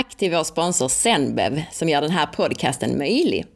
Tack till vår sponsor Zenbev som gör den här podcasten möjlig.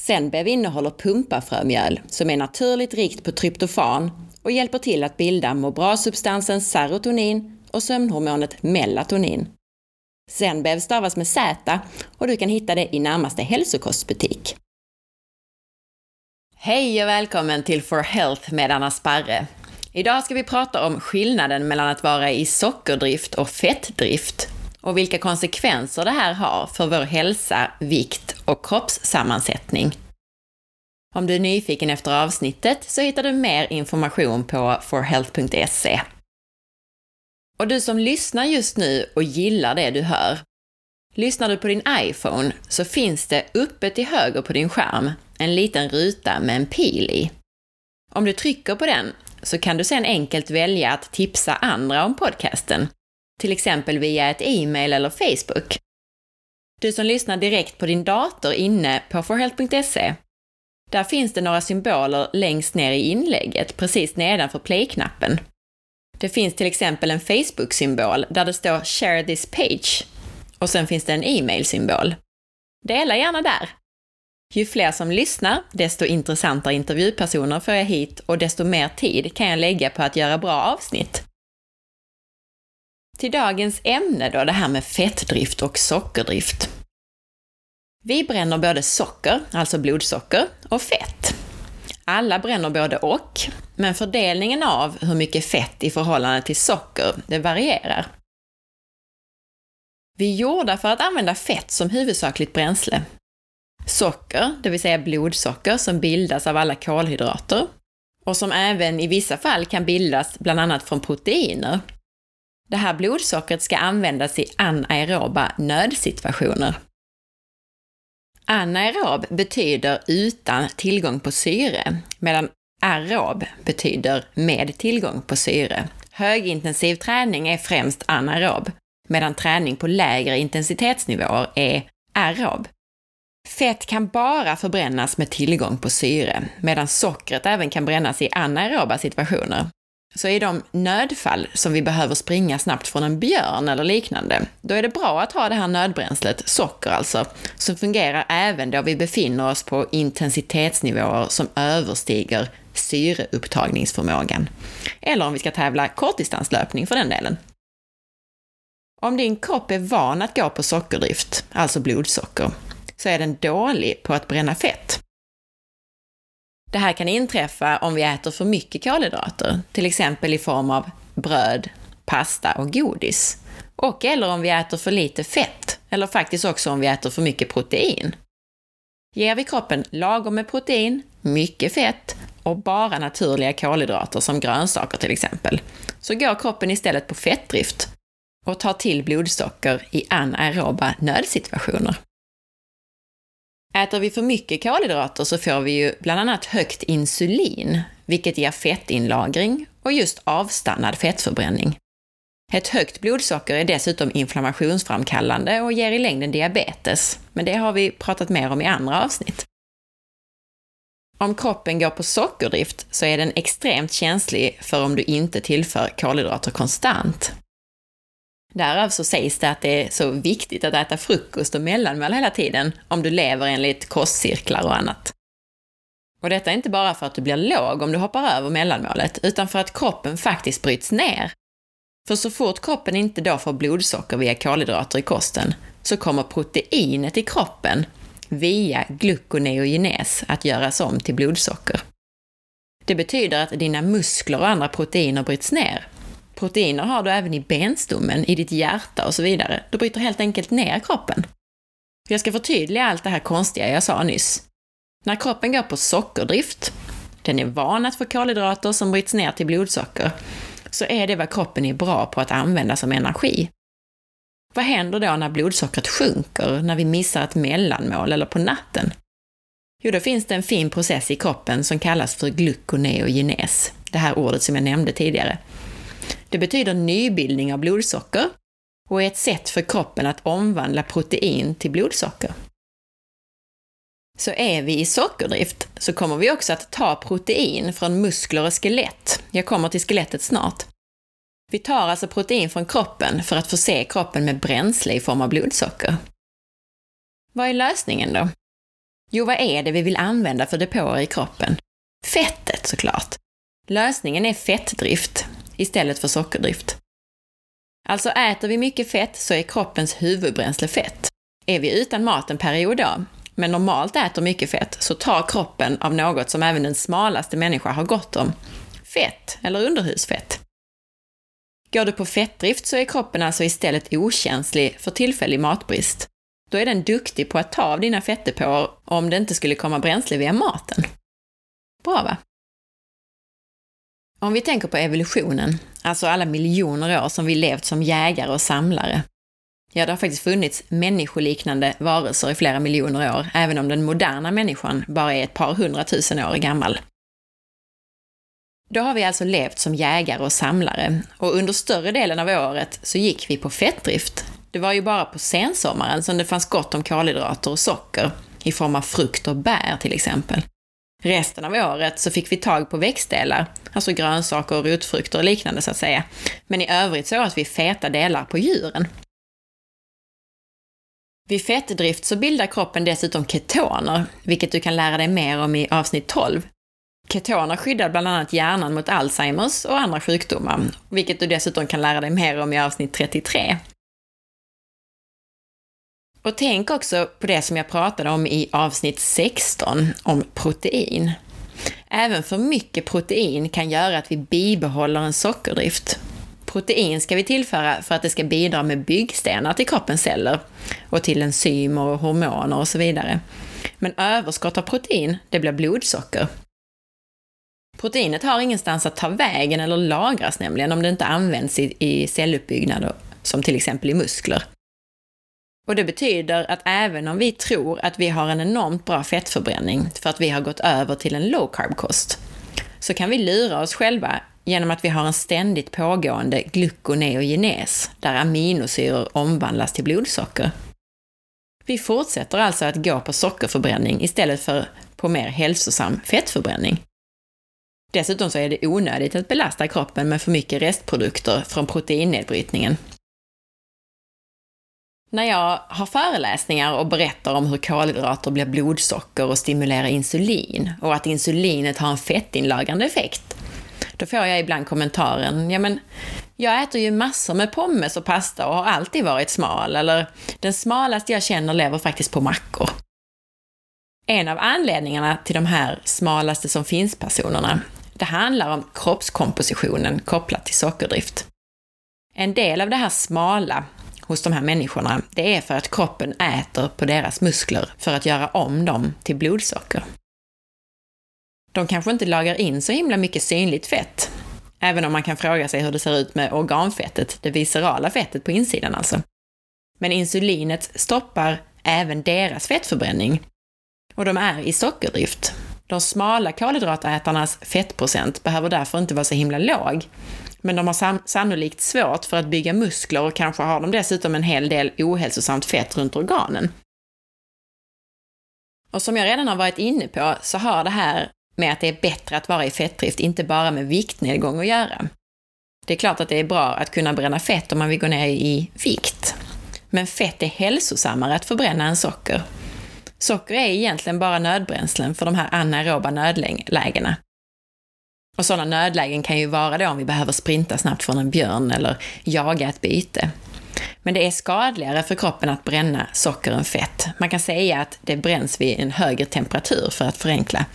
Zenbev innehåller pumpafrömjöl som är naturligt rikt på tryptofan och hjälper till att bilda må bra-substansen serotonin och sömnhormonet melatonin. Zenbev stavas med Z och du kan hitta det i närmaste hälsokostbutik. Hej och välkommen till For Health med Anna Sparre. Idag ska vi prata om skillnaden mellan att vara i sockerdrift och fettdrift och vilka konsekvenser det här har för vår hälsa, vikt och kroppssammansättning. Om du är nyfiken efter avsnittet så hittar du mer information på forhealth.se. Och du som lyssnar just nu och gillar det du hör, lyssnar du på din iPhone så finns det uppe till höger på din skärm en liten ruta med en pil i. Om du trycker på den så kan du sedan enkelt välja att tipsa andra om podcasten till exempel via ett e-mail eller Facebook. Du som lyssnar direkt på din dator inne på forhealth.se, där finns det några symboler längst ner i inlägget, precis nedanför play-knappen. Det finns till exempel en Facebook-symbol där det står “Share this page” och sen finns det en e-mail-symbol. Dela gärna där! Ju fler som lyssnar, desto intressantare intervjupersoner får jag hit och desto mer tid kan jag lägga på att göra bra avsnitt. Till dagens ämne då, det här med fettdrift och sockerdrift. Vi bränner både socker, alltså blodsocker, och fett. Alla bränner både och, men fördelningen av hur mycket fett i förhållande till socker, det varierar. Vi är gjorda för att använda fett som huvudsakligt bränsle. Socker, det vill säga blodsocker, som bildas av alla kolhydrater och som även i vissa fall kan bildas bland annat från proteiner, det här blodsockret ska användas i anaeroba nödsituationer. Anaerob betyder utan tillgång på syre, medan aerob betyder med tillgång på syre. Högintensiv träning är främst anaerob, medan träning på lägre intensitetsnivåer är aerob. Fett kan bara förbrännas med tillgång på syre, medan sockret även kan brännas i anaeroba situationer, så i de nödfall som vi behöver springa snabbt från en björn eller liknande, då är det bra att ha det här nödbränslet, socker alltså, som fungerar även då vi befinner oss på intensitetsnivåer som överstiger syreupptagningsförmågan. Eller om vi ska tävla kortdistanslöpning för den delen. Om din kropp är van att gå på sockerdrift, alltså blodsocker, så är den dålig på att bränna fett. Det här kan inträffa om vi äter för mycket kolhydrater, till exempel i form av bröd, pasta och godis. Och eller om vi äter för lite fett, eller faktiskt också om vi äter för mycket protein. Ger vi kroppen lagom med protein, mycket fett och bara naturliga kolhydrater som grönsaker till exempel, så går kroppen istället på fettdrift och tar till blodsocker i anaeroba nödsituationer. Äter vi för mycket kolhydrater så får vi ju bland annat högt insulin, vilket ger fettinlagring och just avstannad fettförbränning. Ett högt blodsocker är dessutom inflammationsframkallande och ger i längden diabetes, men det har vi pratat mer om i andra avsnitt. Om kroppen går på sockerdrift så är den extremt känslig för om du inte tillför kolhydrater konstant. Därav så sägs det att det är så viktigt att äta frukost och mellanmål hela tiden om du lever enligt kostcirklar och annat. Och detta är inte bara för att du blir låg om du hoppar över mellanmålet, utan för att kroppen faktiskt bryts ner. För så fort kroppen inte då får blodsocker via kolhydrater i kosten, så kommer proteinet i kroppen via gluconeogenes att göras om till blodsocker. Det betyder att dina muskler och andra proteiner bryts ner Proteiner har du även i benstommen, i ditt hjärta och så vidare. Du bryter helt enkelt ner kroppen. Jag ska förtydliga allt det här konstiga jag sa nyss. När kroppen går på sockerdrift, den är van att få kolhydrater som bryts ner till blodsocker, så är det vad kroppen är bra på att använda som energi. Vad händer då när blodsockret sjunker, när vi missar ett mellanmål eller på natten? Jo, då finns det en fin process i kroppen som kallas för glukoneogenes, det här ordet som jag nämnde tidigare. Det betyder nybildning av blodsocker och är ett sätt för kroppen att omvandla protein till blodsocker. Så är vi i sockerdrift så kommer vi också att ta protein från muskler och skelett. Jag kommer till skelettet snart. Vi tar alltså protein från kroppen för att förse kroppen med bränsle i form av blodsocker. Vad är lösningen då? Jo, vad är det vi vill använda för depåer i kroppen? Fettet såklart. Lösningen är fettdrift istället för sockerdrift. Alltså äter vi mycket fett så är kroppens huvudbränsle fett. Är vi utan mat en period då, men normalt äter mycket fett, så tar kroppen av något som även den smalaste människa har gott om. Fett, eller underhusfett. Går du på fettdrift så är kroppen alltså istället okänslig för tillfällig matbrist. Då är den duktig på att ta av dina fettdepåer om det inte skulle komma bränsle via maten. Bra va? Om vi tänker på evolutionen, alltså alla miljoner år som vi levt som jägare och samlare. Ja, det har faktiskt funnits människoliknande varelser i flera miljoner år, även om den moderna människan bara är ett par hundratusen år gammal. Då har vi alltså levt som jägare och samlare och under större delen av året så gick vi på fettdrift. Det var ju bara på sensommaren som det fanns gott om kolhydrater och socker i form av frukt och bär till exempel. Resten av året så fick vi tag på växtdelar, alltså grönsaker och rotfrukter och liknande så att säga. Men i övrigt så åt vi feta delar på djuren. Vid fettdrift så bildar kroppen dessutom ketoner, vilket du kan lära dig mer om i avsnitt 12. Ketoner skyddar bland annat hjärnan mot Alzheimers och andra sjukdomar, vilket du dessutom kan lära dig mer om i avsnitt 33. Och tänk också på det som jag pratade om i avsnitt 16, om protein. Även för mycket protein kan göra att vi bibehåller en sockerdrift. Protein ska vi tillföra för att det ska bidra med byggstenar till kroppens celler och till enzymer och hormoner och så vidare. Men överskott av protein, det blir blodsocker. Proteinet har ingenstans att ta vägen eller lagras nämligen om det inte används i, i celluppbyggnad, som till exempel i muskler. Och det betyder att även om vi tror att vi har en enormt bra fettförbränning för att vi har gått över till en low carb-kost, så kan vi lura oss själva genom att vi har en ständigt pågående glukoneogenes, där aminosyror omvandlas till blodsocker. Vi fortsätter alltså att gå på sockerförbränning istället för på mer hälsosam fettförbränning. Dessutom så är det onödigt att belasta kroppen med för mycket restprodukter från proteinnedbrytningen. När jag har föreläsningar och berättar om hur kolhydrater blir blodsocker och stimulerar insulin och att insulinet har en fettinlagrande effekt, då får jag ibland kommentaren, ja men, jag äter ju massor med pommes och pasta och har alltid varit smal, eller den smalaste jag känner lever faktiskt på mackor. En av anledningarna till de här smalaste som finns-personerna, det handlar om kroppskompositionen kopplat till sockerdrift. En del av det här smala hos de här människorna, det är för att kroppen äter på deras muskler för att göra om dem till blodsocker. De kanske inte lagar in så himla mycket synligt fett, även om man kan fråga sig hur det ser ut med organfettet, det viscerala fettet på insidan alltså. Men insulinet stoppar även deras fettförbränning. Och de är i sockerdrift. De smala kolhydratätarnas fettprocent behöver därför inte vara så himla låg, men de har sannolikt svårt för att bygga muskler och kanske har de dessutom en hel del ohälsosamt fett runt organen. Och som jag redan har varit inne på så har det här med att det är bättre att vara i fettdrift inte bara med viktnedgång att göra. Det är klart att det är bra att kunna bränna fett om man vill gå ner i vikt. Men fett är hälsosammare att förbränna än socker. Socker är egentligen bara nödbränslen för de här anaeroba nödlägena. Och sådana nödlägen kan ju vara då om vi behöver sprinta snabbt från en björn eller jaga ett byte. Men det är skadligare för kroppen att bränna socker än fett. Man kan säga att det bränns vid en högre temperatur för att förenkla.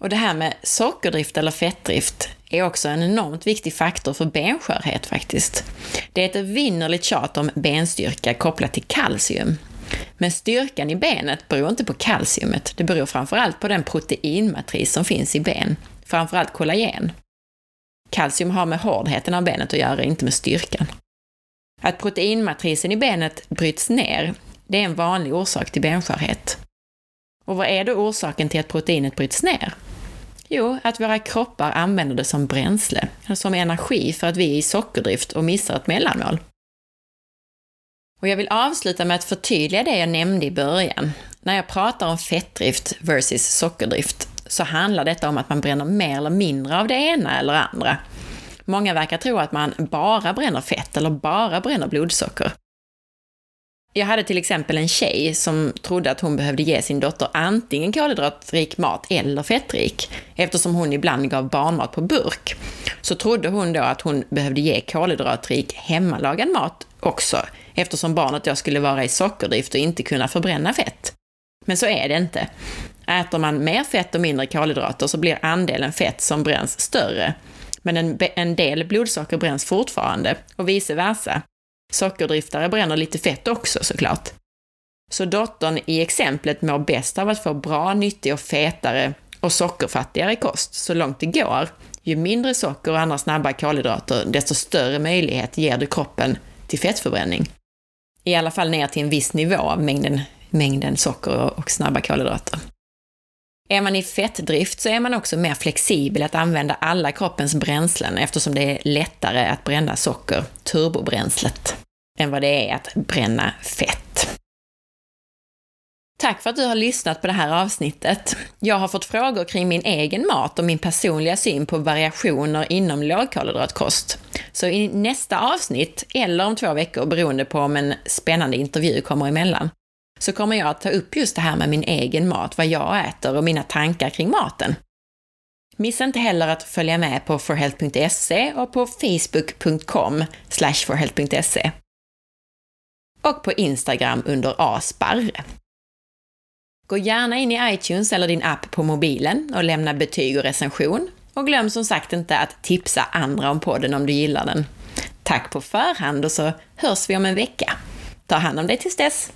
Och det här med sockerdrift eller fettdrift är också en enormt viktig faktor för benskörhet faktiskt. Det är ett evinnerligt tjat om benstyrka kopplat till kalcium. Men styrkan i benet beror inte på kalciumet, det beror framförallt på den proteinmatris som finns i ben, framförallt kollagen. Kalcium har med hårdheten av benet att göra, inte med styrkan. Att proteinmatrisen i benet bryts ner, det är en vanlig orsak till benskörhet. Och vad är då orsaken till att proteinet bryts ner? Jo, att våra kroppar använder det som bränsle, som energi för att vi är i sockerdrift och missar ett mellanmål. Och jag vill avsluta med att förtydliga det jag nämnde i början. När jag pratar om fettdrift versus sockerdrift så handlar detta om att man bränner mer eller mindre av det ena eller andra. Många verkar tro att man bara bränner fett eller bara bränner blodsocker. Jag hade till exempel en tjej som trodde att hon behövde ge sin dotter antingen kolhydratrik mat eller fettrik. Eftersom hon ibland gav barnmat på burk, så trodde hon då att hon behövde ge kolhydratrik hemmalagad mat också, eftersom barnet då skulle vara i sockerdrift och inte kunna förbränna fett. Men så är det inte. Äter man mer fett och mindre kolhydrater så blir andelen fett som bränns större. Men en, en del blodsocker bränns fortfarande och vice versa. Sockerdriftare bränner lite fett också såklart. Så dottern i exemplet mår bäst av att få bra, nyttig och fetare och sockerfattigare kost så långt det går. Ju mindre socker och andra snabba kolhydrater, desto större möjlighet ger du kroppen till fettförbränning. I alla fall ner till en viss nivå av mängden, mängden socker och snabba kolhydrater. Är man i fettdrift så är man också mer flexibel att använda alla kroppens bränslen eftersom det är lättare att bränna socker, turbobränslet, än vad det är att bränna fett. Tack för att du har lyssnat på det här avsnittet. Jag har fått frågor kring min egen mat och min personliga syn på variationer inom lågkolhydratkost. Så i nästa avsnitt, eller om två veckor beroende på om en spännande intervju kommer emellan, så kommer jag att ta upp just det här med min egen mat, vad jag äter och mina tankar kring maten. Missa inte heller att följa med på forhealth.se och på facebook.com forhealth.se och på Instagram under asparre. Gå gärna in i iTunes eller din app på mobilen och lämna betyg och recension. Och glöm som sagt inte att tipsa andra om podden om du gillar den. Tack på förhand och så hörs vi om en vecka. Ta hand om dig tills dess!